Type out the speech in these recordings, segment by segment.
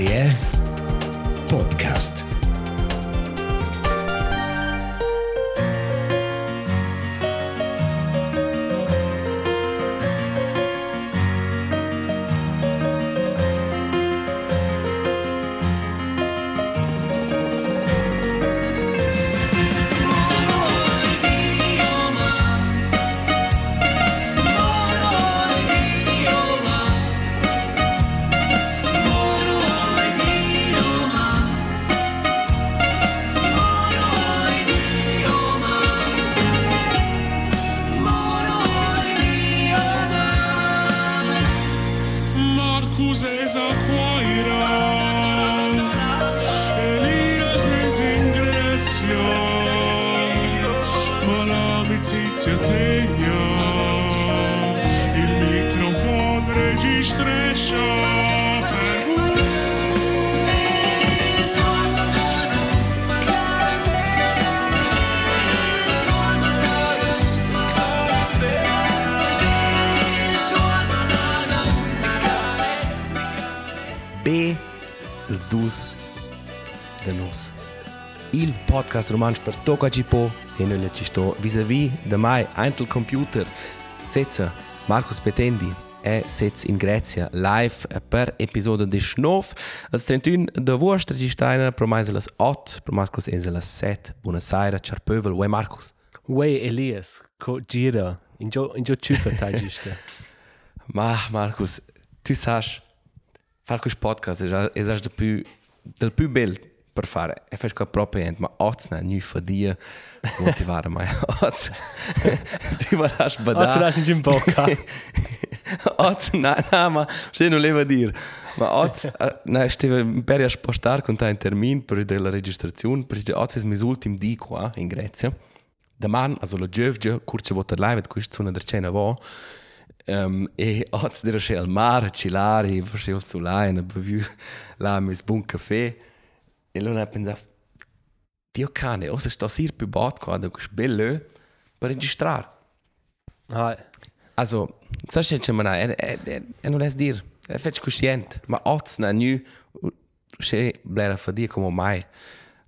RTR podcast romansch per Toca Cipo e noi ci sto vis-a-vis de mai eintel computer setza Marcus Petendi e setz in Grecia live per episodio 19 als 31 de vostra registraina pro mai las 8 pro Marcus e las 7 Buenos Aires Charpövel we Marcus Uè Elias, co gira, in gio, in ciufa tai giusta. Ma Marcus tu sas far quest podcast è è del più del più bel per fare. E fai qua proprio ent ma oz na nu fadia motivare mai oz tu varas Oggi badar lasci in bocca. oz na na ma se non leva dir. Ma oz na steve per spostar con un termin per la registrazione per oz è mis ultim di qua in Grecia. Daman, also lo giovge, curce voter live, quist zona der cena vo, um, e dir sche al mare, cilari, sche al sulain, bevu la mis bun caffè, e luna pensa, Dio cane, osa sto sir più bot qua, da quist bello, per registrar. Hai. Also, sai che c'è mana, e, e, e, e non es dir, e fec coscient, ma oz na nu, che blera fa dir come mai,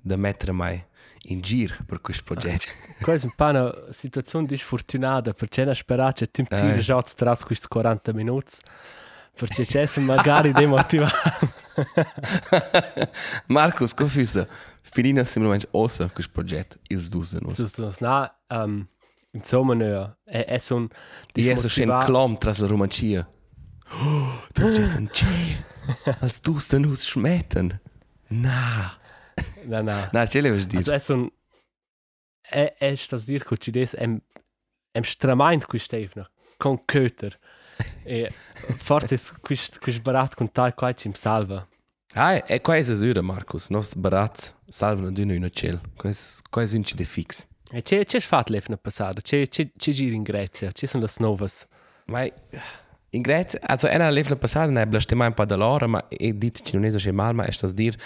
da mettere mai in gir per questo progetto. Questa è un po' una situazione disfortunata, perché non speravo che tu mi tiri già tras questi 40 minuti, perché c'è se magari demotivato. Marcus, confissa, finina simulamente ossa questo progetto, ils dus nos. So, so, no, um, insomma, no, è, è son Die es schon klom tras la romancia. Oh, das ist ein Che. Als dus de nos schmetten. Na. No, no. Na, ce le vas dir. Also è son... È, è stas dir che ci des em, em stramaint qui Stefano, con Köter. E forse quist, quist barat con tal qua ci salva. Ai, e qua è esura, Marcus. Nos barat salvano di noi una cel. Qua è un ci de fix. E c'è c'è fatto l'efna passata, c'è c'è c'è giri in Grecia, ci sono le novas. Ma in Grecia, also ena levna passata, ne blaste mai un po' d'allora, ma e dit ci non è so mal, ma è stas dir,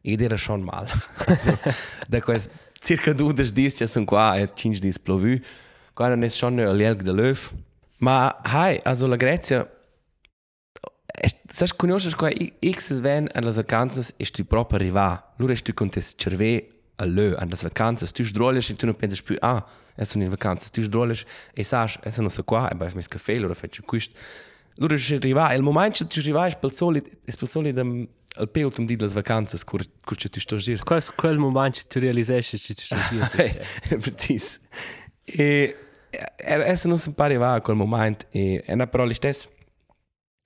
ed era schon mal. also, da quais circa du des dis, ci sono qua, e cinque dis plovu, qua non è schon il jelg de löv. Ma, hai, also la Grecia, Sai, conosci qua X ven an las vacanzas e tu proprio arriva. Lura tu contes cerve a lö an las vacanzas. Tu sdrolles e tu non pensi più, ah, e sono in vacanzas. Tu sdrolles e sai, e sono so qua, e vai mis caffè, lura faccio quist. Lura ci arriva, il momento tu arriva è per soli, è per soli dem al pe ultim di las vacanzas, cur cur tu sto gir. Qual è quel momento tu realizesci ci sono È precis. E adesso non si può arrivare a quel momento e è una parola stessa.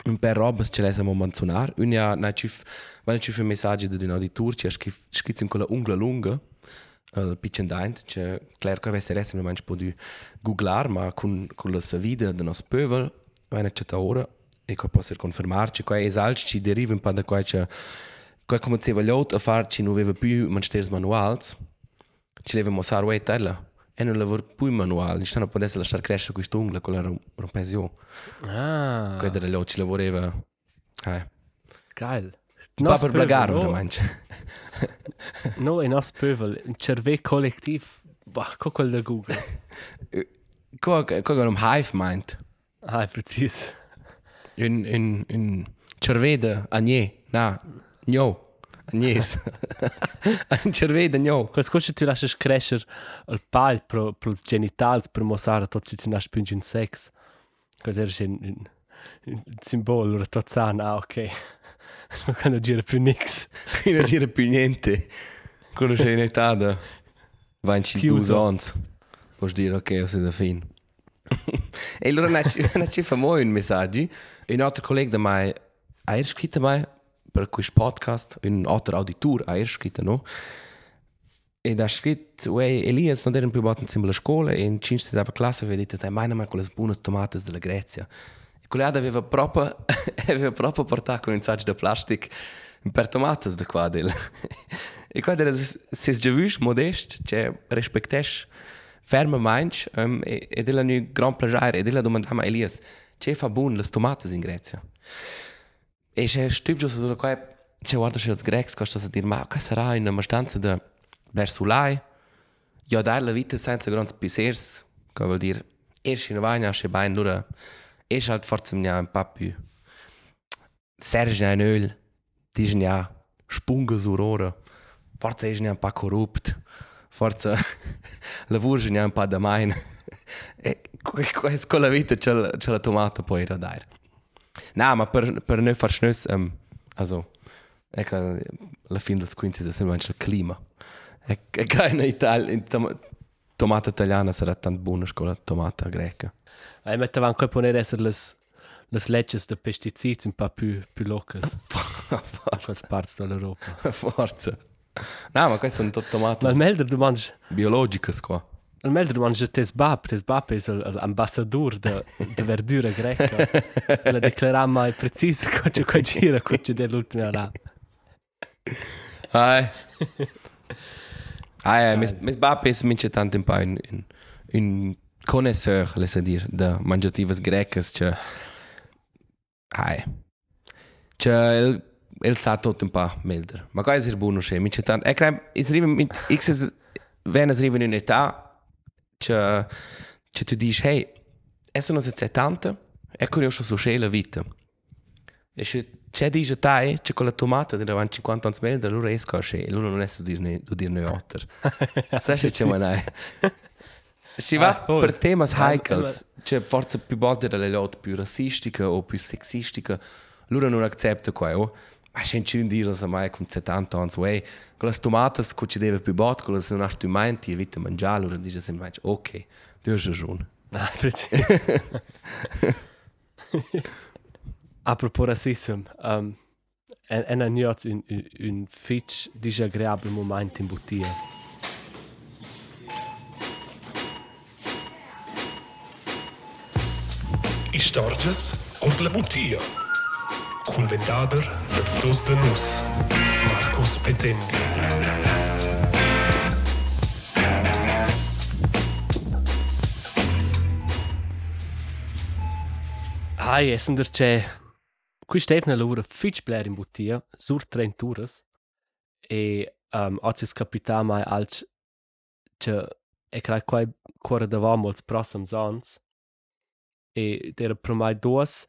Un per robes ce l'esiamo menzionar. Un ja, na cif, vanno cif messaggi di un auditor, ci ha scritto in quella ungla lunga, il piccendaint, che claro che avesse adesso non mangi può di googlar, ma con, con la vida del nostro pövel, vanno c'è ora, e qua posso confermarci, qua esalci ci deriva un po' da qua, che qua come se voglio a farci non aveva più mansters manuals, ci leva mossare uè tella, e non lavoro più manuale, non potesse lasciare crescere quest'ungla con la rompesio. Ah, Quello della ci lavorava. Eh. geil. Po' per blagare, no, una mancia. no, in nos pövel, un cerve collettiv, bah, co quel da Google. Qua qua un hive meint. Ah, precis. Un un un cervede agne, na. No. Nies. De no. Quando cosa tu lasci crescere il pal pro, pro i genitali per mostrare tutto ciò che nasce più in sex. Cosa era un, un, un simbolo, allora tutto sanno, ah ok. Non canno girare più nix. Non gira più niente. Quello c'è in età da 22 Chiuso. anni. Puoi dire ok, io sono da fin. e allora non ci fa mai un messaggio. Un altro collega da me ha scritto a me per questo podcast, un altro auditor ha scritto, no? E da scritto, uè, Elias non erano più batten in la scuola e in 5 stava classe aveva detto, dai, mai con le buone tomate della Grecia. E quello aveva proprio, aveva proprio portato con un saggio di plastica per tomate da qua. Del. e qua era, se già visto, modest, cioè, rispettesh ferma mainz, um, e, e della un gran piacere, e della domandava a Elias, c'è fa buon le tomate in Grecia? E c'è stupido su quello qua, c'è guarda se els grecs costa a dire, ma che sarà una mastanza da versulai? Ja, dare la vita senza grandi pisers, che vuol dire, esci in vagna, esce bene, allora, esce halt forse un po' più. Serge in öl, dice ja, spunga surora, forse esce un po' corrupt, forse lavora un po' da mine. E questa con la vita la, c'è la tomata No, ma per, per noi far schnös, um, also, ecco, la fin del quinti è sempre il clima. E, e che in Italia, in tom, tomata italiana sarà tanto buona con la tomata greca. E metteva anche ponere essere le le leggi di pesticidi un po' più, più locas. Quelle parti dell'Europa. Forza. No, ma queste sono tutte tomate Ma il Melder domanda, biologiche qua. Il Melder domanda tes bab, tes bab è l'ambassador de, de verdura greca. La declara mai preciso cosa qua gira, cosa dell'ultima là. Ai. Ai, mis, mis papis mince tanto un po' un, un, un connoisseur, le sa dir, de mangiativas grecas, ce... Ai. Ce el, el sa tot un po' melder. Ma qua è ser buono, ce, mince tanto... E crem, is riva, min, x is, venas riva in un'età, ce, ce tu dici, hey, sono 70, e conosco su la vita. E se c'è dice tai, c'è con la tomata di davanti 50 anni meglio, allora esco a e allora non è su dirne, su dirne otter. Sai se c'è manai. Si va Ah, per temas Ah, heichels, c'è forse più volte delle lotte più rassistiche o più sexistiche, allora non accetta qua, oh. Ma c'è un dire se mai con 70 anni, con le tomate che ci deve più botte, con le sono strumenti e vite mangiare, allora dice sempre, ok, tu hai ragione. Ah, preciso. Apropos racism, um, en, en han gjort un, un, un fitch disagreeable moment in bottiglia. Istorges und la Mutia. Cul vendader als dos de nus. Marcus Petendi. Hai, es under c'è... Qui Stefano lavora fitch bler in bottiglia, sur 30 uras, e um, oggi capita mai alc c'è e crai quai cuore davamo als prossimi ans, e era per mai duas,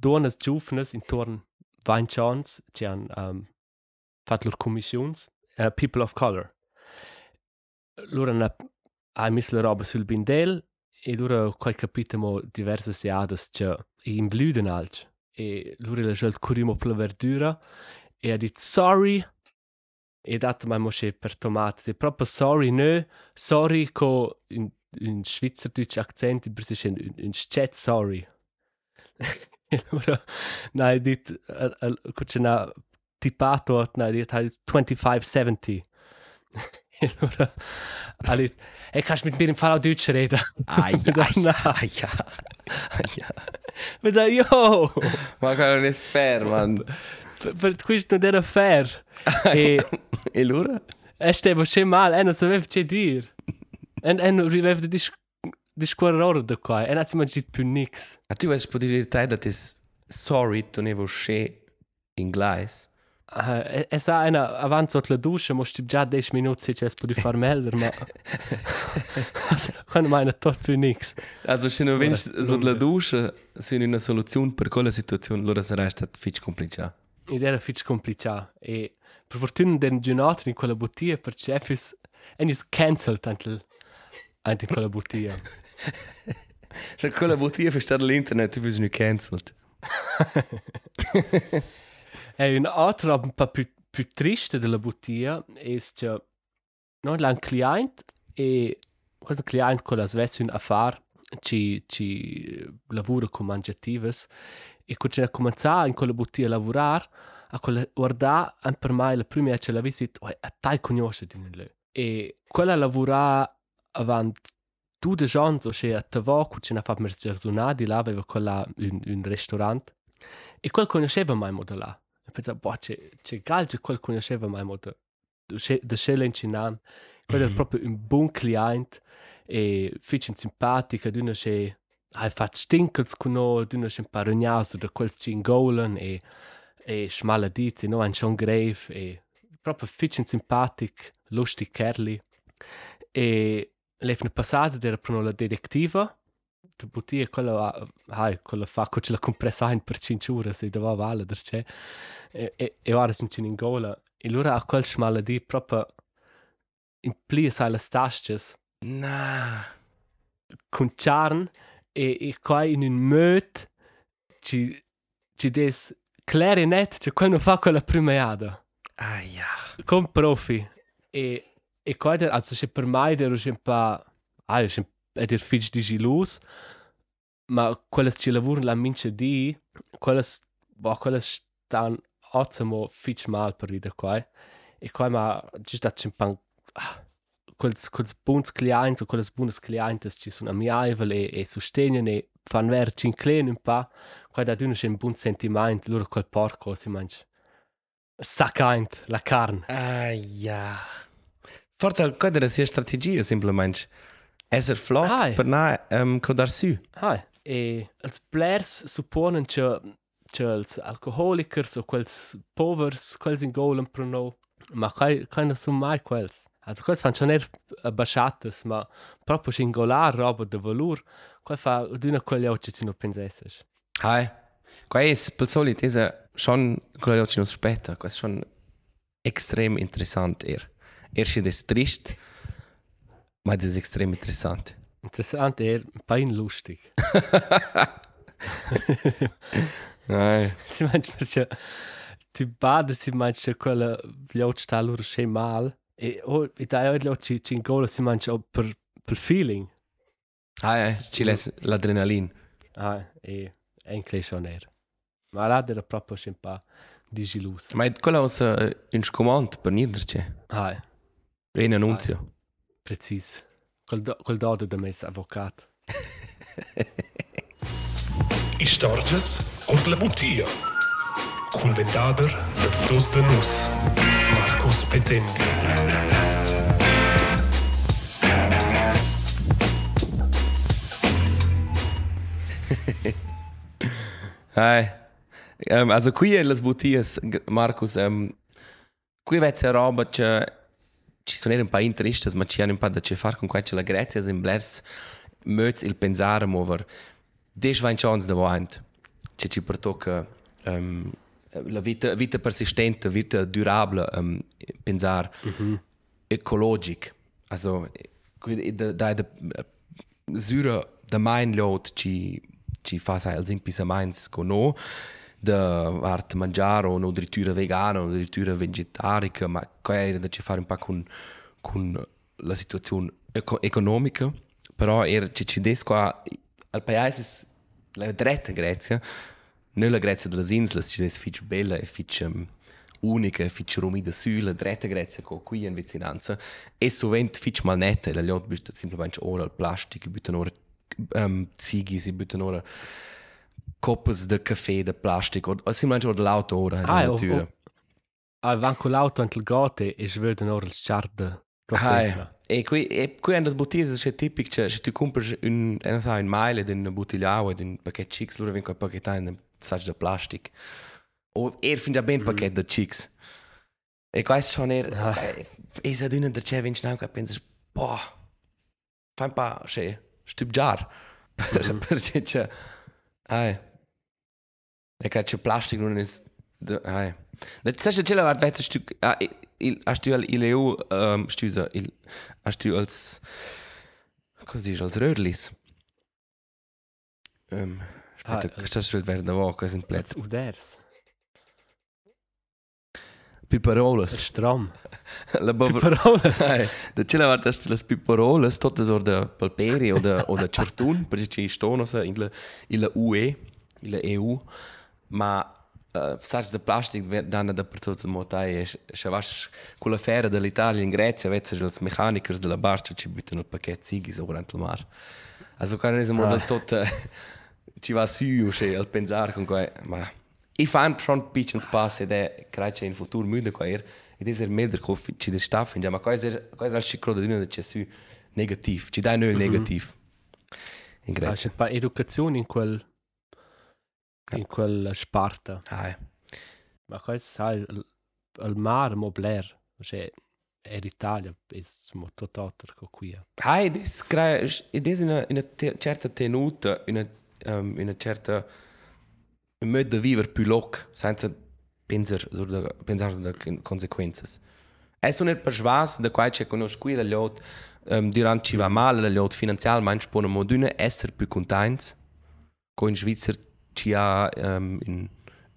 duas giuvenes intorno 20 ans, c'è han um, fatto loro commissions, uh, People of Color. Loro hanno hai messo la roba sul bindel, e loro quai capitamo diverse siadas c'è in blüden alc. E loro la scelto curimo per la verdura, e ha detto sorry, e dato mai mosce per tomate, e proprio sorry, no, sorry co in, in schweizerdeutsch accent, per si un, un schet sorry. e no, detto, co c'è una tipato, no, ha detto 2570. e allora, ha detto, e kannst mit mir im Fall auch Deutsch reden? Ai, Da, ai, no. ai, ai, Ma da, yo! Ma che non è sfer, man. Per, per questo non era fair. e, E allora? e stava c'è mal, e non sapeva che dire. E, e non riveva di, di scuola ora da qua, e non si mangiato più nix. A tu vas poter dire te dat is sorry tonevo sche in gleis. Uh, e, e sa una sotto la duscia, mo sti già 10 minuti se ci puoi far meglio, ma... Quando mai non tot più nix. Also se non vens Ora, so la ver- duscia sin una soluzione per quella situazione, allora sarà stat fitch complicato. ed era fitch complicato. E per fortuna den giornato in quella bottiglia per chefis e is cancelled anche anche in quella bottiglia. Schon quella bottiglia für statt l'internet, du wirst nicht cancelled. E un altro un po' più, più triste della bottiglia è che non l'ha un client e questo client con la Svezia un affare ci, ci lavora con mangiatives e quando c'è cominciato in quella bottiglia a lavorare a quella guardare un per mai la prima che la visita oh, a tai conosce di lui e quella lavora avanti tu de gens o che a tavo cu ce n'ha fatto mer gersonadi là aveva quella un, un ristorante e quel conosceva mai modo là e pensavo boh c'è c'è galge quel conosceva mai modo de scella in cinan quello è proprio un buon client e fitchen simpatica d'una che hai fatto stinkels con noi d'una che imparognato da quel ci in golen e e schmaladizi no? Ein schon grave e proprio fitchen simpatic lustig kerli. E l'efne passata era per la direttiva de bottiglia quella hai quella fa co ce la compressa in per 5 ore se dava vale der c'è e e, e ora sin in gola. E allora a quel schmaladi proprio in plie sai le stasches Na. con charn e e qua in un möt ci ci des clarinet che quando fa quella primeada Ah ja. con profi. E e qua der also che per mai der un pa ah è è der fitch di gilus ma quelle ci lavorano la mince di quelle boh quelle stan ottimo fitch mal per ida qua e qua ma giusto da cimpan quels quels bons clients o quelles buones clientes ci sono amiabili e, e sostengono e fanno ver cinclen un pa qua da d'uno c'è un buon sentimento loro quel porco si mangia saccaint la carne Ah ja. Forse quella era la sua strategia, semplicemente. Essere flott Hai. per non um, crodar su. Hai. E els blers supponen che che els alcoholikers o quels povers, quels in golen prono, ma kai keine sun mai quels. Also quels fan schon er baschates, ma proprio singolar roba de valur, quel fa d'una quelle occhi ci no pensesses. Hai. Qua è per solito è schon quello che ci non aspetta, questo è schon extrem interessant er. Er ist das trist, ma das ist extrem interessant. Interessant er, pein lustig. Nein. si mangia perché ti bada si mangia quella glioc sta loro che mal e o e dai o glioc ci ci gola si mangia o per per feeling. Ah, eh, ci lässt l'adrenalin. Ah, e è in crescioner. Ma là era proprio un po' digilus. Ma è quello è uh, un scomand per niederci. Ah, È un annunzio. precis. Quel do, quel dodo da mes avvocat. Istorges und la bottiglia. Cul vendader dats dos de nus. Marcus Petendi. Hai. Um, also qui è las bottiglias, Marcus, um, qui vece roba che ci sono un po' interessanti, ma ci hanno un po' da che fare con quella la Grecia in blers möts il pensare mover. Des vain chance da vant. Che ci pertocca um, la vita vita persistente, vita durabile, um, pensar ecologic. Also da da da Syre da mein lot ci ci fa sai als impisaments con no da art mangiare o nutrittura vegana o nutrittura vegetarica ma qua da ci fare un po' con con la situazione eco economica. Però er ci ci des qua al paese la dretta Grecia non la Grecia delle insole ci des fitch bella e fitch um, unica fitch rumida su la dretta Grecia co qui in vicinanza. E sovent fitch mal netta la lot büstet semplicemente ora al plastic büten ora um, zigi si büten ora coppes de caffè de plastic o o semplicemente ora l'auto ora in Ah, o- natura o- Ah, van con l'auto ant il gote e svöden ora il chard. Hai. E qui, e qui in das bottiglie è tipico, cioè, se tu compri un, eh, non so, un maile di una bottigliao ed un pacchetto chicks, loro vengono a pacchettare in un saggio di plastica. O er finge ben pacchetto di chicks. E questo schon er, Ah. eh, e se tu non te c'è vinci neanche, pensi, boh, fai un po', cioè, stupgiar. Perché c'è, hai. E che c'è plastica non è Da, hai. Da, sai se cela vart vezza stu ah, il hast du al il EU ähm stusa il hast du als dici als Röhrlis. Ähm Ah, aspetta, als- verde va, questo è un Als plezzo. Uders. Piparolas. Stram. La bava Parolas. Hai, da cela vart hast du las piparolas todas or da palperi o da o da certun, perché ci stono sa in la la UE, in la EU, ma uh, sai da plastic danno da per tutto il motai e se vas con la ferra dell'Italia in Grecia vezza els mechanikers della barca ci buttano il pacchetto sigis durante il mar. Also kann es mal Ah. tot uh, ci va su o se al pensare con quei ma i fan schon pitchens passe de crece in futuro müde quaer ed es er meder ko ci de staff in ma quasi quasi al ciclo de de ci su negativ ci dai nul negativ. In Ah, Grecia. c'è pa educazione in quel in quel Sparta. ah Ma questo sai il, il mare mobler, cioè è l'Italia, è molto altro che qui. ah ed es crea ed es in una, in una te, certa tenuta in una um, in una certa un modo de vivere più loc senza pensare sur de pensare de consequences Es non per schwas da quai che conosco la lot um, durant ci va male la lot finanzialmente spone modune esser più contents co in Svizzera ci ha um, in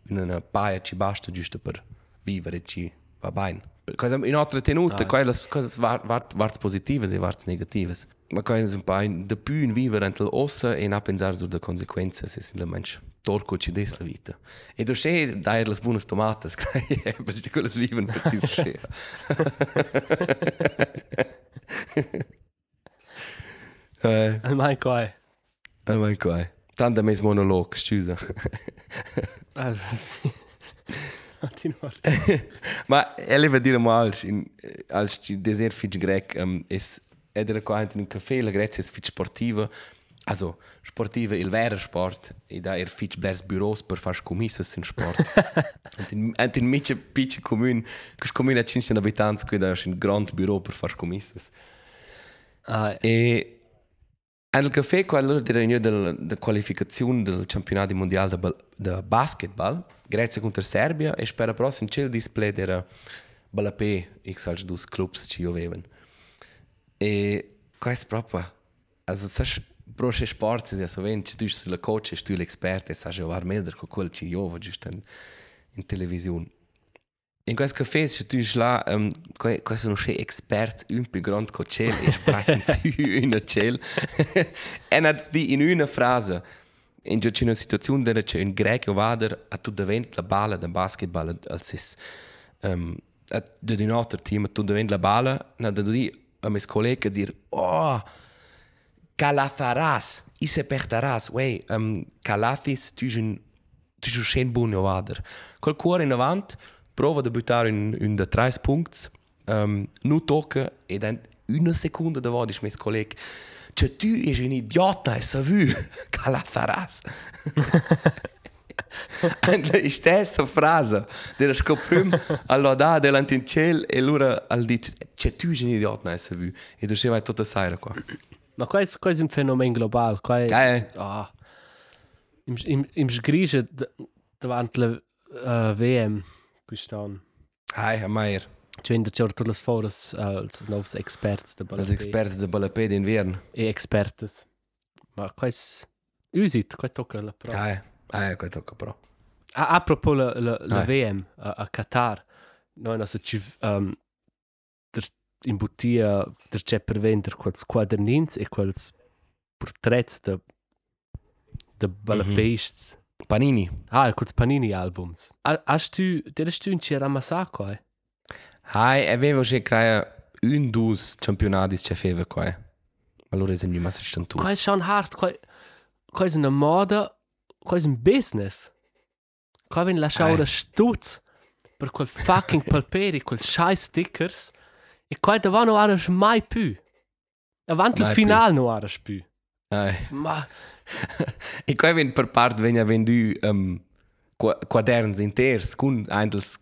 in una paia ci basta giusto per vivere ci va bene Cosa in altre tenute, ah. quelle cose vart vart vart positive e vart negative. Ma quelle un po' de più in vivere entre ossa e na pensare sulle conseguenze se sin la mensch torco ci des la vita. E do che dai le buone tomate, perché quelle viven preciso che. Eh, E mai qua. oh mein Gott. Tanto mes monolog, scusa. Ah, Continua. Ma ela vai dire mal, in als ci deser fitch grec, um, es edera qua in un caffè, la Grecia es fitch sportiva. Also, sportiva il vero sport, e da er fitch blers bureaus per far commisses in sport. und in, in mitje pitche comune, kus comune a 500 abitanti, qui da è un grand bureau per far commisses. Ah, E nel caffè quello di riunione del, della qualificazione del campionato mondiale de, de basketball, Grecia contro Serbia, e spera prossimo c'è il display della Balapé, x als dus clubs ci avevano. E questo proprio, also sai, broche sport, se so ven, ci tu sulla coach, e tu l'esperte, e sai giocare meglio con quel ci io, giusto in, in televisione. In questo caffè se tu là, um, questo sono sei esperti un più grande che ciel e sprechen su una ciel. e not di in una frase. In c'è una situazione dove c'è un greco vader a tu davent la balla del basketball als is um, a de un altro team a tu davent la balla, na da di a mes collega dir oh Calatharas, ise pertaras, wey, um, Calathis, tu un tu un schön buono vader. Col cuore in avant, prova de buttare in un de tre punti, um, nu tocca e dan una seconda da vodi mes collega. Cioè tu es un idiota, e sa vu, Calatharas. E la stessa frase della scoprim allora davanti in cielo e allora al dit c'è tu sei un idiota non sa vu e tu vai tutta sera qua ma questo, questo è un fenomeno globale. Qua è, eh ah, im, im, im sgrige davanti alla uh, VM quest'anno. hai a Meier Cioè, in der Giorno les foras als novs experts da als Balapé. expert de Balapé d'invern E expertes. Ma questo... Usit, questo tocca la prova. hai hai questo tocca però A, a propos la, la, la Ah. VM a, a Qatar, noi also ci um, der, in bottia der c'è per vendere quels quadernins e quels portrets de de balapeists. Panini Ah, e quels panini albums. Ha, hast tu, der hast du in c'era massaco, eh? hai avevo che crea un dus campionati che feva qua allora se non ma se stanno tu Qua è schon hart, qua, qua è una moda, qua è un business. Qua viene lasciare Eh. ora stutz per quel fucking palperi, quel scheiß stickers e qua davanti non aras mai più. Avanti il Mai finale non aras più. hai Ma e qua ven per part venia vendu um, qua- quaderns inters con eindels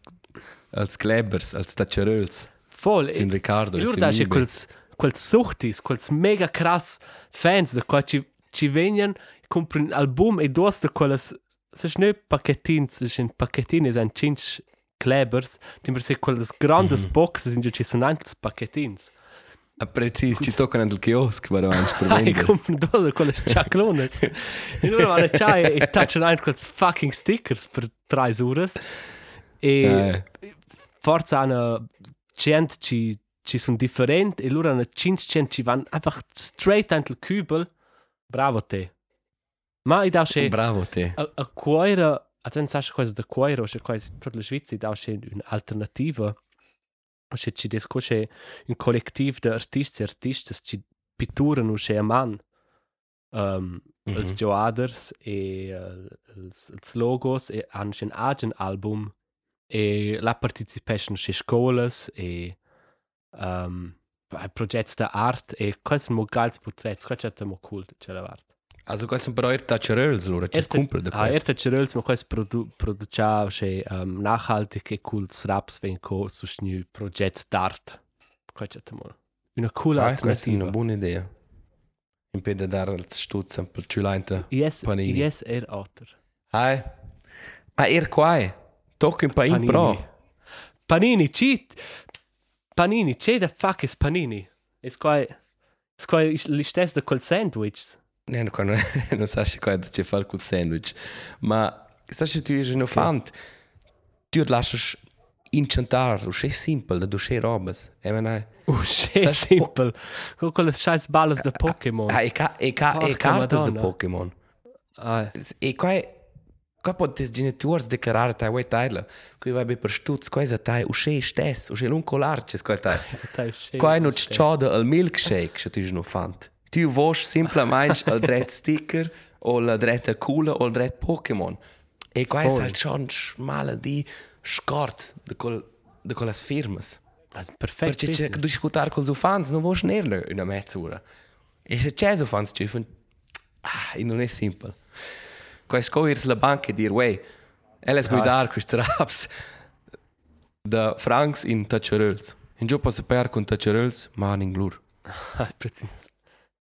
als Klebers als Tacheröls voll. Sin Riccardo E sin da c'è quels, quels suchtis, quels mega krass fans da qua ci, ci vengono, comprano album e dos da quelles so schnell Paketins, so sind Paketins ein Cinch Klebers, die mir sagen, das grandes Mhm. Boxen sind ja so ein Paketins. A preciso, ci toccano nel kiosk, ma davanti per Ai, vendere. compro dove con le ciaclones. E loro vanno a c'hai e touchano anche quei fucking stickers per 3 ore. E Eh, forza hanno gente ci ci sono differenti e loro hanno 500 ci vanno einfach straight anche il Kübel. Bravo te. Ma i da che bravo te. a, a cuore, atten sai cosa da cuore, o se quasi tutta la Svizzera da c'è un'alternativa. Se ci discute un collettivo di artisti e artistas ci pitturano c'è a man. Um, Mhm. Els Joaders e uh, els, els logos e hanno un agent album e la participation c'è scuolas e um, progetti di arte e questi sono molti portretti, questo è molto cool, c'è la arte. Also, questo però er taccerels, allora, ci compra da Ah, questo. erta Ceröls, ma quasi produ produciamo che um, nachhaltig e cool raps vengo su new progetti d'art. Questo è molto. Una cool Ah, questa è una alternativa. buona idea. In piedi dare il stuzzo per ciulente. Yes, Panini. yes, er otter. Hai. Ah, er qua. Un po' in pro. Panini, cheat. Panini, c'è da fuck is panini. Es qua es qua li stess da quel sandwich. Ne, non, non, non sai cosa c'è fare col sandwich. Ma, sai se tu sei un fan, tu lasci incantare, o sei simple, da due robes. E me ne... Oh, shit, Sai- simple. Con quelle scheiß balles da Pokémon. Ah, e, ca e, ca e Porca cartas de Madonna. Pokémon. Ah, E qua qua pot des genitors declarare tai wei taila. Qui vai be per stutz, qua è tai o sei stes, o sei un colarce, qua tai. es ist ein shit. Qua non c'è al milkshake, se tu no fant. Tu vosch semplicemente al dret sticker la dretta coola o il dret Pokémon. E qua è halt schon schmale di scort de de colas firmas. Es ist perfekt. Perché c'è business. discutar con i fans, non vosch nerle una mezz'ora. E se c'è so fans ci fan ah, non è simple. Qua scoirs la banca e dir, wey, elles ah. dar questi raps da francs in tacceröls. In giù posso per con tacceröls, ma in glur. Ah, precis.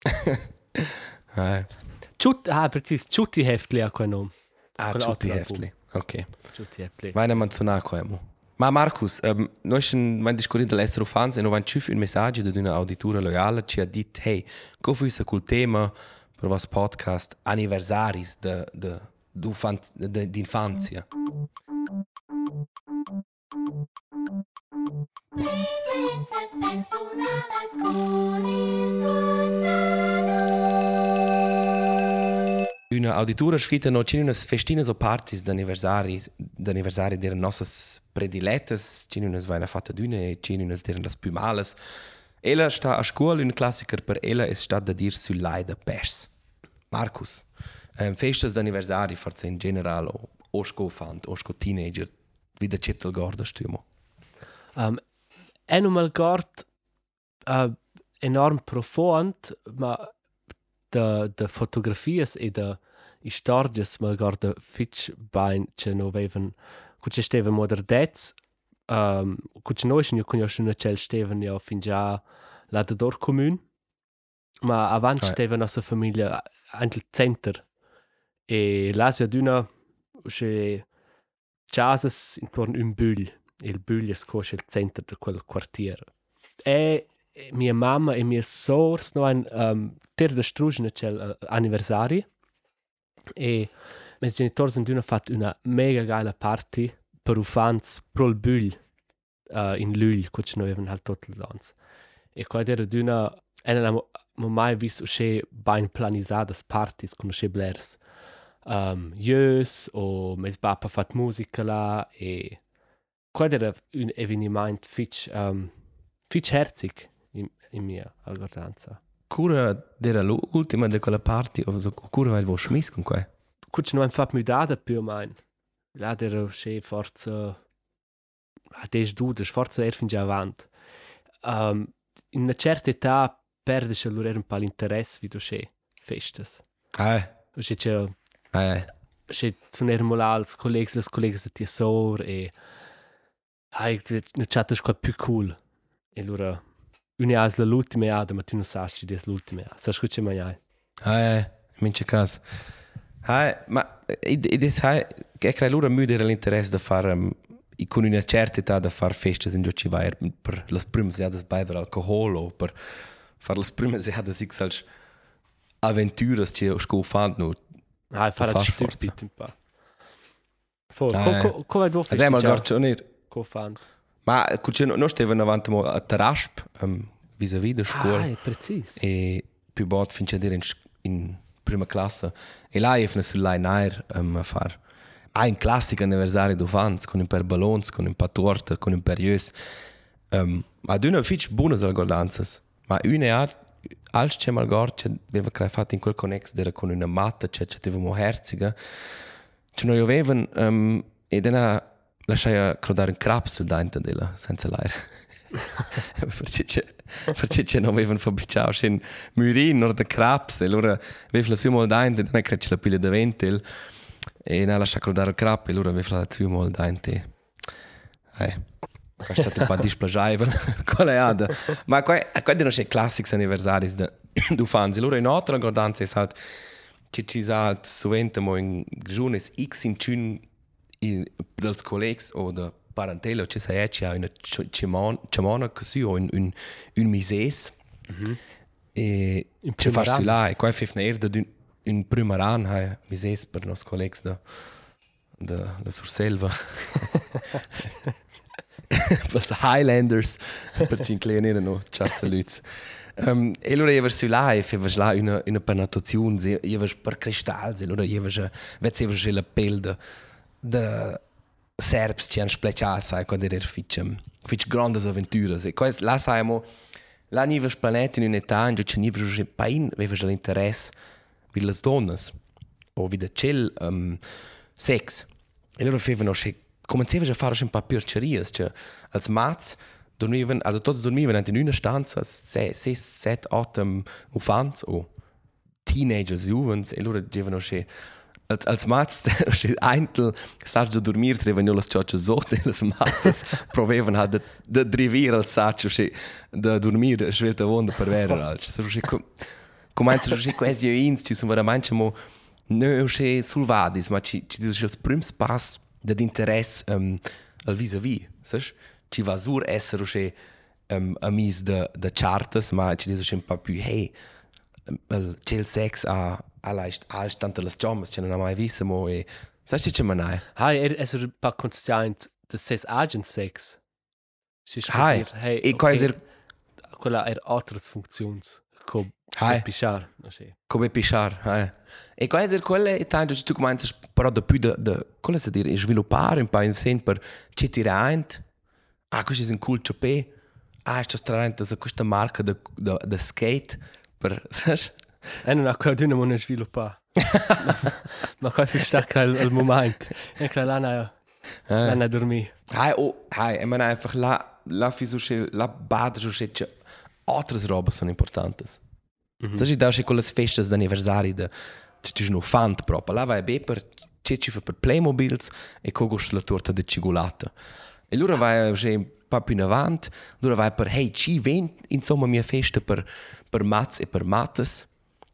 Ciut, ah, precis. Ciutti Heftli a quel nome. Ah, Quella tutti altra heftli. Ok. Ciutti Heftli. Vai na manzona coemo. Ma Marcus, um, noi schon mein discorrent dell'essere fans e non van ciuf un messaggio da una auditura loyale ci ha dit hey, co fuisa col tema per vas podcast anniversaris de de du fan de d'infanzia. Preferences personales con il Una auditura scritta no ci unas festinas o partis d'anniversari d'anniversari deren nossas prediletas, ci unas vaina fatta d'una e ci unas deren las più males. Ella sta a scuola un classiker per ella es sta da dir sul leida pers. Marcus, um, festas d'anniversari forse in general o o sco fant, o sco teenager, vida cettel gorda stumo. Um, è non mal gort uh, enorm profond, ma de, de fotografies e de istorges mal gort de fitch bain ce no veven cuce steven moderdets um, cuce noi schon jo schon cel steven jo fin già la de dor commun ma avant Ah. steven nostra famiglia anche il center e l'asia d'una che chasas intorno un bull il bull è scosce il centro di quel quartiere. E e mia mamma e mia sors no ein um, ter de strugine c'è anniversari e mes genitori sind d'una fatto una mega geile party per ufans pro il bull uh, in lul cuc noi avevano halt tot il dans e qua era d'una e non abbiamo mai visto che ben planisadas parties con che blers um, jös o mes papa fat musica là e qua era un eveniment fitch um, fitch herzig in, in mia algordanza Cura dera l'ultima de quella party, o so, cura vai vo schmiss con qua. Kuč no en fat mudada più mein. La der che forza a des dudes forza er fin già avant. Um, in una certa età perde se lor un po' l'interesse video che festas. Eh, O che che eh. che sono er mal als collegs les collegs de tiesor e hai ne chatta sco più cool. E lura una as l'ultima ada ma tu non sai ci des l'ultima. Sa scuche mai ai. Eh, mince cas. Hai, ma ed es hai che crea loro müde l'interesse da fare um, con una certa età da fare feste in giochi vai per le prime seade bever alcohol o per fare le prime seade sich als avventuras che sco fan no Ah, fare far stupid un po'. For, Ah, co, eh. co, come devo Also einmal fare? gar schon nicht. Co fan? Ma cucce no steva avanti mo a Tarasp um, vis-à-vis da scuola è preciso. e più bot finché dire in, in prima classe e là è una sulla nair um, a far ha un classico anniversario do fans con un per ballons con un pa torta con un per jös um, ma d'una fitch buonas algordanzas ma una ha als c'è mal gor c'è aveva crea fatto in quel connex dera con una matta c'è c'è aveva herziga c'è noi avevano um, e dena lasciai crodare un crap sul dente della senza l'aria perché c'è perché c'è non avevano fabbricato in murin o da craps e allora aveva la sua dente non è che c'è la pila da ventil e non lascia crodare il crap e allora aveva la sua mal dente eh è stato un po' displagiato qual è ada ma qua non c'è classics anniversari du fans allora in altra guardanza è stato che ci sa sovente in giorni x in cun dels collegs o da parentela ci sa ci ha una chamona così o un un un mises e In ci fa su là e qua fif na erda d'un un primaran ha mises per nos collegs da da la surselva per els Highlanders per cinclene no ciao saluts Um, e allora io su là e facevo là una, una prenotazione, io avevo per cristalli, allora io avevo, vedevo la pelle de, de serbs che hanno splecciato, sai, quando era fitch, fitch grandes avventuras. E questo, là sai, là niva planeta in un'età in cui niva un pain, aveva l'interesse per le donne, o per il um, sex. E allora facevano, cominciavano a fare un po' pircerie, cioè, als mats, dormivan, also tots dormivan in una stanza, se, se, set, otto ufans o teenagers, juvens, e loro dicevano che als, als mats, eintel, saggi a dormir, trevano le ciocce sotto e le mattes, provevano halt de, de drivir al saccio, che de dormir, svelta vonda per vero, alc. So, che, come anzi, che questi ins, ci sono veramente mo, no, che sulvadis, ma ci, ci dice il primo pass d'interesse um, al vis-à-vis, sai? ci va sur essere che um, amis de, de chartes, ma ci dice un po' più, hey, il sex a, a leicht, a tante le giommes, ce non ha mai visto, mo, e sai che c'è manai? Hai, er, es er pa conscient de ses agent sex. Si Hai, hey, e quasi er, quella er altres funktions. Co Hai. pichar, sé. come pisciar, eh. E quasi er quelle, e tanto tu cominci però da più de, de, come si dire, sviluppare un po' in sen per ci tirare, ah, questo è un cool ciopè, ah, sto strarente, questa marca de, de, de skate, per, sai? E non ha quella d'una mo ne sviluppa. Ma qua fi sta il, il moment. Quella lana, lana dormi. Hai, oh, hai, ich meine einfach, la, la fisuche, la bada suche, outras robas são importantes. Mm -hmm. Sai, da che quelle festas d'anniversari de, tu tu no fant proprio, la vai be per, c'è ci fa per Playmobils e cogos la torta de cigolata. E allora vai che un po' più in avanti, allora vai per, hey, ci ven, insomma, mia festa per, per mats e per mattes,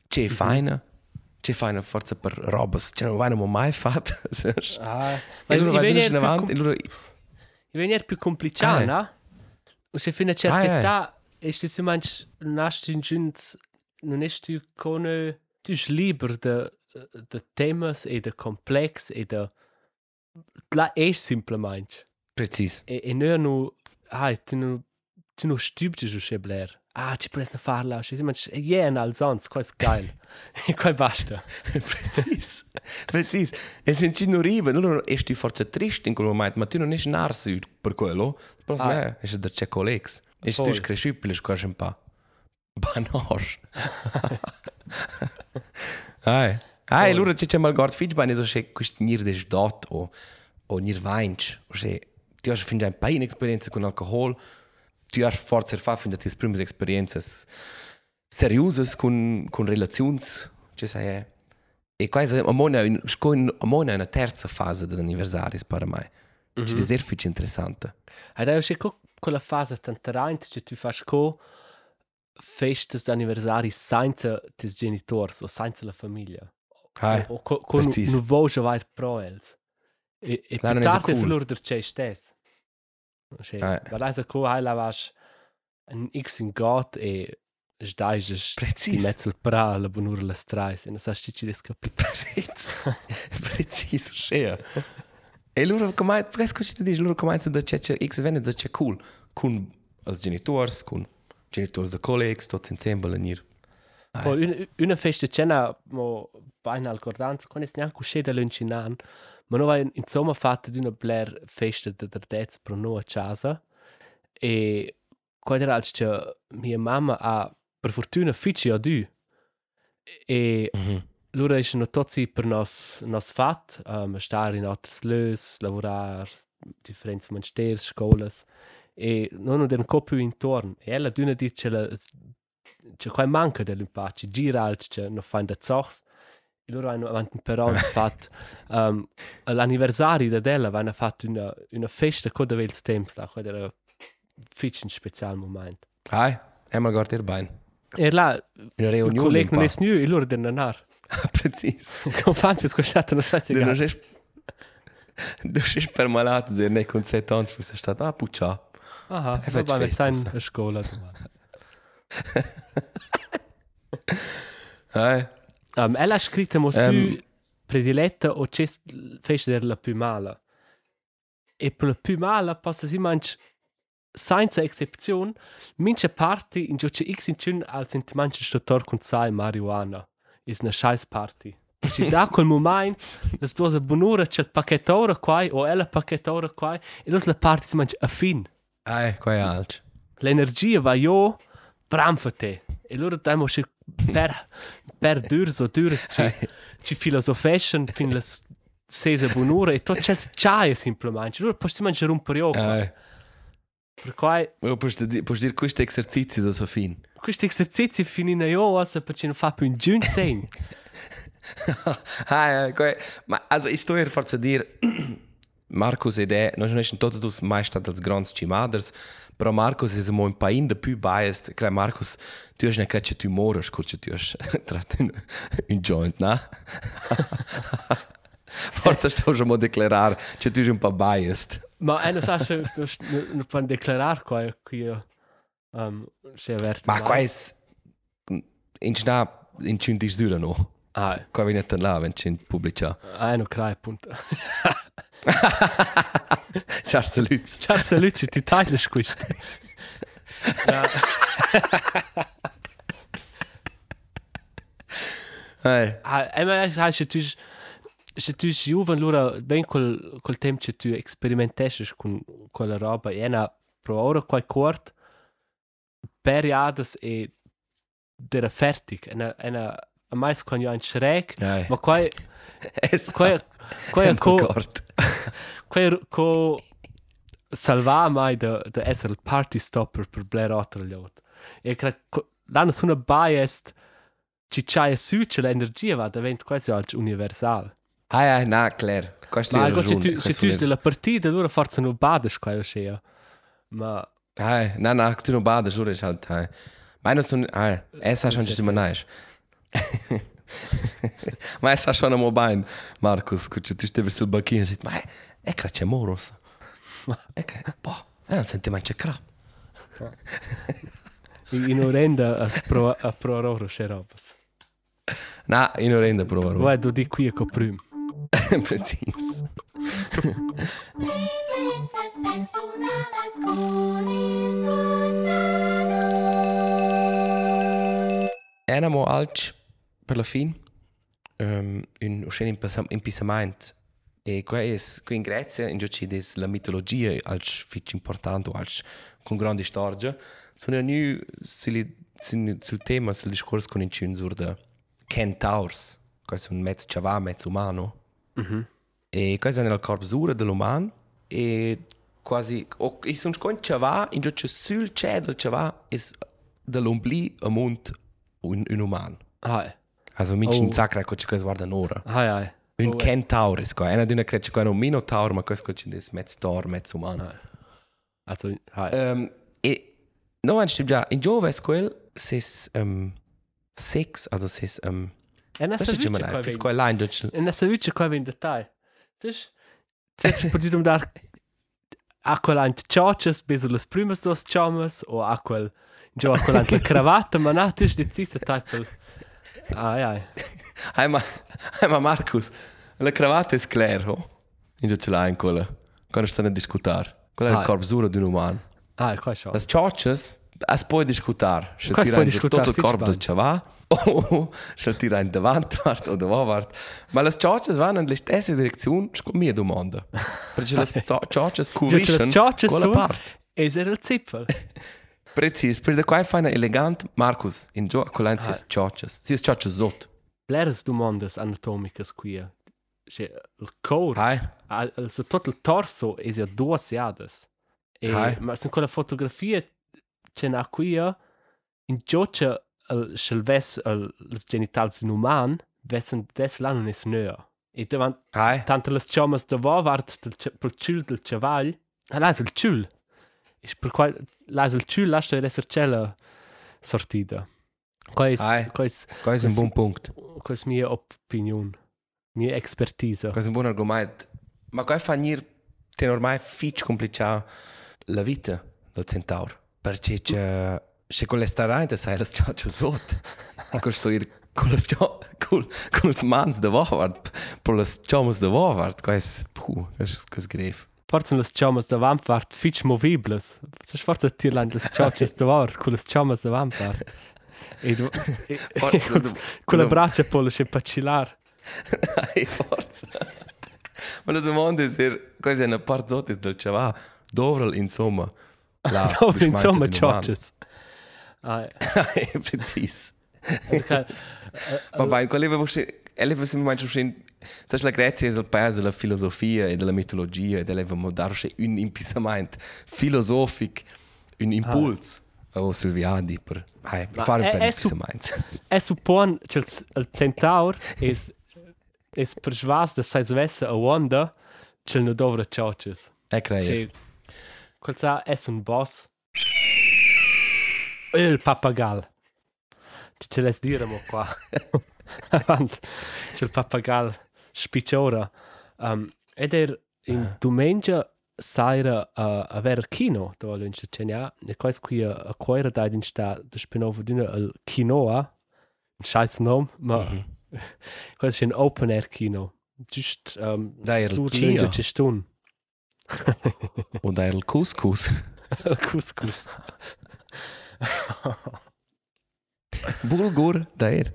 c'è mm -hmm. feina, c'è feina forza per robas, c'è non vai non mai fatto, sai? Ah, E venire in più avanti, com- e allora... I venir più complicato, Ah, eh. no? O se fino a certa Ah, eh. età, e se si mangi nasci in giunz, non è tu con tu es liber de de temas e de complex e de la è simplemente. Precis. E, e non nu, ai, tu nu, tu nu stupid su se bler. Ah, ci presta farla, ci si mangi, e yeah, in alzons, qua è geil. e qua basta. Precis. Precis. E se ci non arriva, allora esti forse triste in quel momento, ma tu non esi narso per quello. Però Ah. me, esi da c'è collegs. E se tu esi cresciuto, esi quasi un po' banos. Ai. Ai, allora c'è c'è mal guard fitch bene, so che questo nir des dot o o nir vainch. O se tu hai fin già un po' in esperienza con alcohol, tu hai forse fatto fin da tis primas esperienze seriosas con con relazioni, ci sai. E quasi a mona a mona una terza fase dell'anniversario per me. Mm -hmm. è molto interessante. Ed è anche quella fase tantarante che tu fai co festas d'anniversari senza tis genitori o senza la famiglia. Hai. O co con nu voce vai pro els. E e più è tardi cool. lur der c'è stes. Ma co hai la vas un x un got e sdai es Precis. di mezzo pra la bonur la strais e non sa ci ci des capit. Preciso. Preciso, schön. E loro come fresco ci dici loro come da c'è c'è X venne da c'è cool con als genitors con genitors da colleagues tutti insieme venir. Poi una, una festa cena mo beina al cordanza con es neanche uscita l'uncinan. Ma noi abbiamo insomma fatto di una blair festa da derdez pro no a casa e quando era als che mia mamma ha per fortuna fici a du e Mhm. loro sono tutti per nos nos fat um, stare in altres lös lavorar differenze mansters scolas. E non den coppio intorno. E ella d'una dice la c'è qua manca dell'impace gira alt c'è no fa da zochs loro hanno avanti però fatto um, l'anniversario da della hanno fatto una, una festa con il temps da quello era fitch un special moment Hai, einmal gart ihr Bein. e là Una il reunione. collega non è nu e loro devono andare Preciso. come fanno per scusate non so se Du non bist per malato, der ne con 7 anni fu stato ah puccia. Aha, wir wird waren jetzt fest, in der Schule. Hai. Um, ella ha scritto mo su Ehm. prediletta o c'è fece der la più mala. E per la più mala passa si manch senza eccezione, mince parti in gioce x in cun als in manche stottor con sai marijuana. Is una scheiß party. E ci da quel moment, das dose bonura c'è il pacchettora qua o ella pacchettora qua e la party si manch a fin. Hai, qua è alto. l'energia va io bramfate e loro dai mo per per dur so dur ci ci filosofation fin la sesa bonura e tot c'è c'è semplicemente loro possiamo mangiare un po' Hai. per cui Oh, posso dir, posso dir questo esercizio da so fin. questi esercizi finino io asa perché non fa più un giun sen Hai, qua. Ma also ich sto hier forza dir Marcus ed è, non sono todos dos mais stat als grands chimaders, però Marcus è mo un pain de più biased. Cre Marcus, tu hast ne crecce tu moras, curce tu hast trat un, un joint, na? Forza sto schon mo declarar, che tu sei un po' biased. ma è non sa se non può declarare qua qui um se avverto Ma qua è in schna in chin dis dura no. ah Qua viene tan là, wenn chin pubblica. ah no crai punto Ciao saluts. ciao saluti ti tagli questo Hey. Ah, e ma sai se tu se tu giuven lura ben col col tempo che tu experimentesci con quella roba e una pro ora qual quart periadas e der fertig una una a mais quan io ein schräg Hey. ma quai Es quai quai co Gott. quai co salva mai da da essere il party stopper per Blair Otterljot e cre l'anno su una biased ci c'hai su c'è l'energia va diventa quasi alc universal Ah, ja, na, klar. Questo ma è algo se ragione. tu se tu della partita allora forse non bades qua sia ma Hey, na, na, tu non badas, lura ist halt, hey. Meine sind, hey, es hast schon ist immer nice. Ma hast schon einmal bein, Markus, kutsche, tu stevi sul banchino e dici, ma è crecce moros. E che, boh, eh, non senti mai c'è crap. in orenda a pro a pro roro c'è robas Na, io non rendo prova. vai do di qui a coprim Precis. Preferences personales con els dos Enamo la fin, um, un uscen impisament. E qua è, qui in Grecia, in gioci des la mitologia alc fitch importante, alc con grande storia, sono nu sul, sul, sul tema, sul discorso con incun sur de centaurs, questo è un mezzo chavà, mezzo umano. E questo è nel corpsura dell'umano e quasi, o, e sono con chavà, in gioci sul cielo chavà, è dall'ombli a mont un, un umano. hai Also min Oh. oh. sacra co che guarda nora. hai hai Un Oh, oh, centaur is qua. Ena d'una creche qua un minotaur, ma questo c'è des mezz tor, mezz umano. also hai Um, e no, anche già in giove es quel ses um, sex, also ses um, E na Das ist immer einfach. Das ist allein durch. E na savice qua in detai. Tis, tis per dir dar a quel ant chachas, beso las primas dos chamas, o a quel, jo a quel ant la cravata, ma na, tis de zista type. Ai. Einmal, einmal Markus. La cravatta è sclero. In giù ce in quella. Quando stanno a discutere. Quella è Ah. la corbsura di un umano. Ai, qua schon. Las ciocces, es puoi discutere. Se ti rendi tutto il corpo del chavà. O se ti rendi davanti o davanti. Ma le ciocces vanno nella stessa direzione, è mia domanda. Perché le las chachas quella parte. es era il zippel. Precis, per da qua fai una elegant Markus in a quella si ciocces. Si è ciocces sotto. Bleres domandas anatomicas qui. Cioè, il core, Hai? al- also tutto il torso è ja due siades. E, Hai. ma sono quella fotografia c'è una qui in giocia il schelves il genitals in uman, vessen des là non es nöa. E davanti Hai? tanto le chamas da vart del pel ciul del cevagl, ah là il ciul. E per qual là è il ciul lascia essere cella sortida. Qua è Hai. qua è Questo è un buon punto. qua è mia opinion, mia expertise. È un buon argomento. Ma qua fa venire ten ormai fitch complicato la vita del centauro. Perché c'è se con le starante sai le ciocce sotto. E con sto ir con le cio con con le mans de Wort, per le chamas de Wort, questo puh, das ist gref. Forse le chamas da vampart fitch movibles. Se forse tirland le chamas da vart con le chamas da vampart. E e- e con le braccia poi le pacillar. Ai forza. Ma la domanda è se questa è una parte sotto del chavà, dove insomma la Dove insomma chamas. Ah, umano. Precis. Ma vai, qual è vostre Ele va sempre mais uscendo. Sai la Grecia è il paese della filosofia e della mitologia ed eleva darci un impisamento filosofico, un impuls o Silviadi per, eh, per fare un è- è su- impisamento. E suppon che il, centaur es es persuas de sais vessa a wanda che no dovra chaches. E creio. Quel sa es un boss. Il pappagal. Ti ce les dire mo qua. Avant. Che il pappagal spicciora. Um, ed er in domenica saira a a ver kino do in Cecenia e quais qui a a quaira da in sta de spinova dina al kinoa un scheiß nom ma quais ein open air kino just um, Da il sur Cia. l'unge cestun Und er couscous. couscous Bulgur, da er.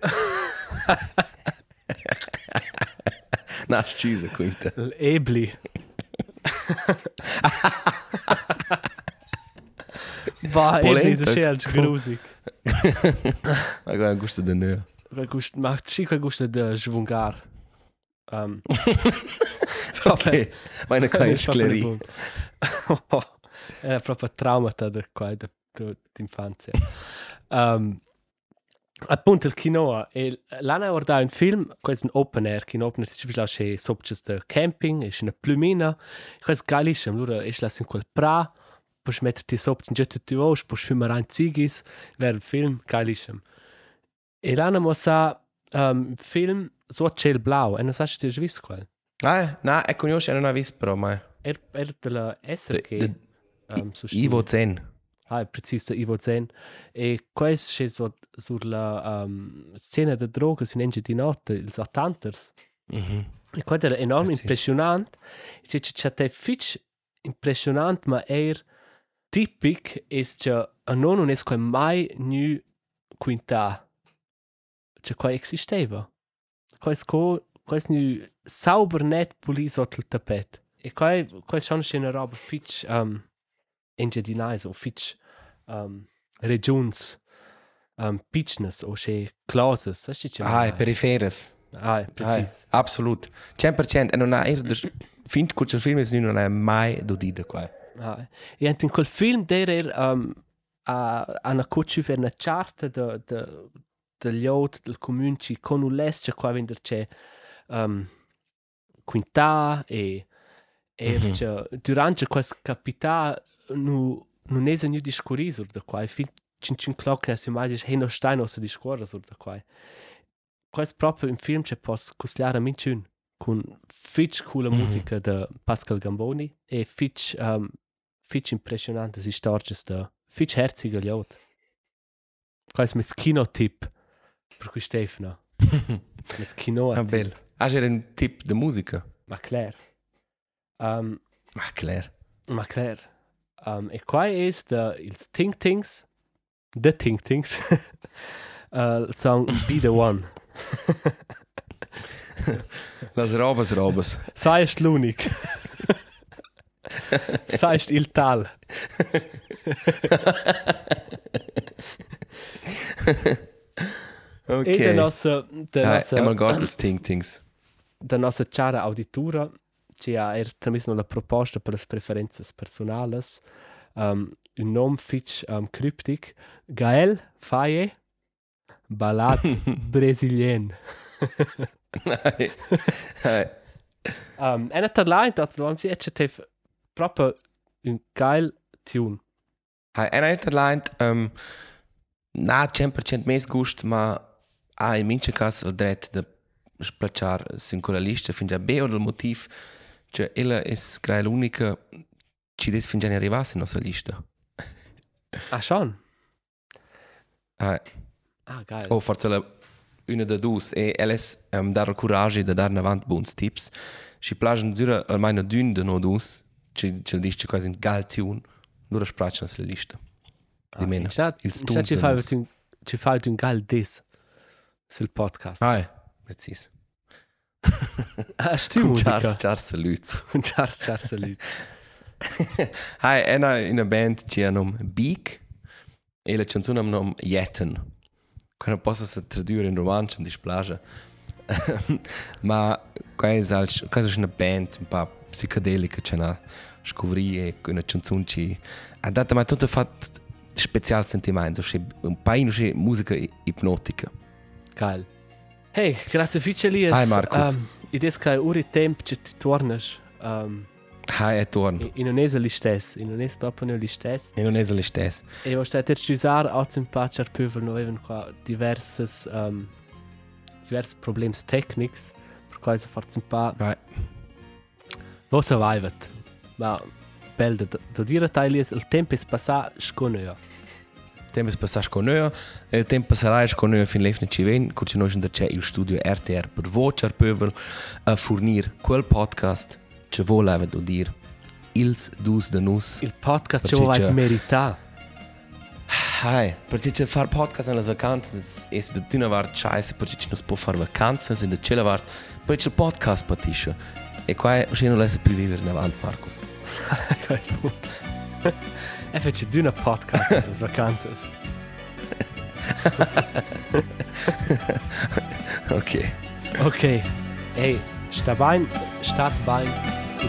Na, scusa, quinta. l'ebli Va, ebli so Polenta. schön als grusig. Agora gusta de neu. Weil gust macht schick gusta de schwungar. Um, okay. Meine keine Sklerie. Era proprio traumata da qua da d'infanzia. Um, appunto il quinoa e l'anno guarda un film questo è un open air che in open air si vede che sopra da camping è una plumina questo galisch allora è la in quel pra poi metterti sopra in getto ti voce poi fumare un zigis ver il film galisch e l'anno mo sa um, film so ciel blau e non sa se ti hai visto quel Ah, na, e conosce non ha visto però mai. er er della SRG um, so Ivo Zen. Ah, precis der Ivo Zen. E questo è so, sulla um, scena di droga in Enge di notte, il 80ers. Mhm. E questo era enorme Precis. impressionante. C'è c'è fitch impressionante, ma er tipic è che non non è mai nu quinta. C'è qua esisteva. Questo questo nu sauber net puli sotto il tappeto. E qua questo è una roba fitch um, nice o fitch um, regions um, pitchness o che classes. Sai c'è Ah, e periferes. Ah, precis. Ah, absolut. 100%. E non ha er der fint kutscher film is nu non ha mai dodida qua. Ah, e anche in quel film der er um, a, a una cucci per una charta de, de, degli out del comune ci con un lesce qua vender c'è um, quinta e Mhm. c'è durante questo capita nu non è nu discorriso da qua e fin cin cin clock ne si mai hey no stein aus di scuola so da qua questo proprio un film che posso costiare a minciun con fitch cool Mhm. musica da Pascal Gamboni e fitch um, fitch impressionante si storges da fitch herzige liot. Questo è il kino tip per cui Stefano. Il kino Ah, bello. Ah, c'era un tip di musica. Ma clair. Um, Ma claro. ma clair. Um, e qua è da il Think Things, The Think Things, uh, il song Be the One. Las robas, robas. Sei ist l'unic. Sei ist il tal. Ok. E da nostra, da Ah, nostra, Emma Gordels Think Things. da nostra cara auditura, ci ha er tramisno la proposta per le preferenze personales, um, un nome fitch um, cryptic, Gael Faye Balad Brasilien. Nein. Nein. Um, en het talent dat want je het heeft proper een geil tune. Hai, en alter Leint, um, na 100% mes gust, ma ha in mince cas il dret de splacciar sin quella lista fin già be o del motiv che ella es crea l'unica ci des fin già ne arrivasse in nostra lista. Ah schon. Hai, Ah geil. o forse la una da dus e elles um, dar il courage de dar navant buons tips. Si plagen zura almeno dün de no dus, ci ci dice quasi un gal tune, lura spracciano sulla lista. Di meno. Il Ci stunz ci de fa nus. un ci fa un geil dis sul podcast. Hai, precis. Ah, stu Con musica. Charles, Charles Saluz. Un Charles Charles Salut. Hai, è una, una band che ha nome Beak e la canzone ha nome Jetten. Quando posso se tradurre in romanzo, mi dispiace. Ma questa è, questa è una band un po' psicodelica che ha scoprì e una canzone che ha dato mai tutto fatto speciale sentimento, un paio di musica ipnotica. Geil. Hey, grazie Elias. Hi, Marcus. Um, ides kai uri temp che tu tornas. Um, Hai, è torno. in non es li stes, in non es proprio non li stes. E non è lo stesso. E was stet jetzt usar als ein paar char pövel no even qua diverses um, diverse problems technics per quai so fort un paar Vai. wo survivet. Ma bel da da dire tailies il tempo es passa sconeo. Il tempo passa con noi e il tempo sarà con noi fin l'efne ci ven, con noi c'è il studio RTR per voce al pövel a fornir quel podcast che voleva do dir ils dus de nus. Il podcast vuoi c'è- merita. Hai, perché c'è far podcast nelle vacanze è da tuna vart scheiße, perché ci non si può fare vacanze, in da cella vart, perché il podcast patisce. E qua ci non lascia più vivere in avanti, Marcus. E fece di una podcast per le vacanze. Ok. Ok. Hey, sta bene, stat bene. Il